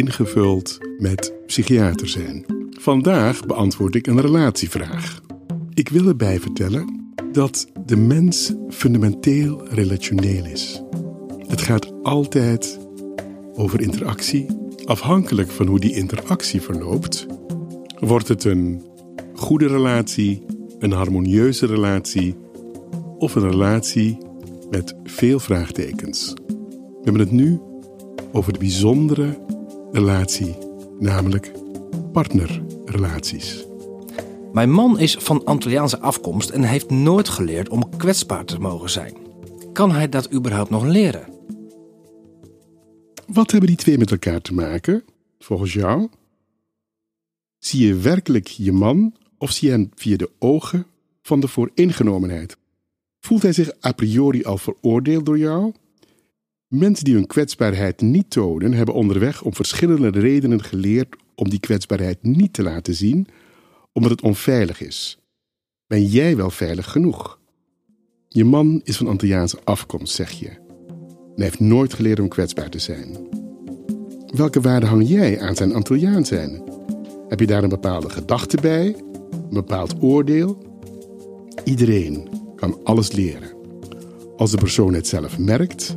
ingevuld met psychiater zijn. Vandaag beantwoord ik een relatievraag. Ik wil erbij vertellen dat de mens fundamenteel relationeel is. Het gaat altijd over interactie. Afhankelijk van hoe die interactie verloopt, wordt het een goede relatie, een harmonieuze relatie of een relatie met veel vraagtekens. We hebben het nu over de bijzondere relatie, namelijk partnerrelaties. Mijn man is van Antilliaanse afkomst en heeft nooit geleerd om kwetsbaar te mogen zijn. Kan hij dat überhaupt nog leren? Wat hebben die twee met elkaar te maken, volgens jou? Zie je werkelijk je man of zie je hem via de ogen van de vooringenomenheid? Voelt hij zich a priori al veroordeeld door jou? Mensen die hun kwetsbaarheid niet tonen, hebben onderweg om verschillende redenen geleerd om die kwetsbaarheid niet te laten zien, omdat het onveilig is. Ben jij wel veilig genoeg? Je man is van Antilliaanse afkomst, zeg je. En hij heeft nooit geleerd om kwetsbaar te zijn. Welke waarde hang jij aan zijn Antilliaan zijn? Heb je daar een bepaalde gedachte bij? Een bepaald oordeel? Iedereen kan alles leren. Als de persoon het zelf merkt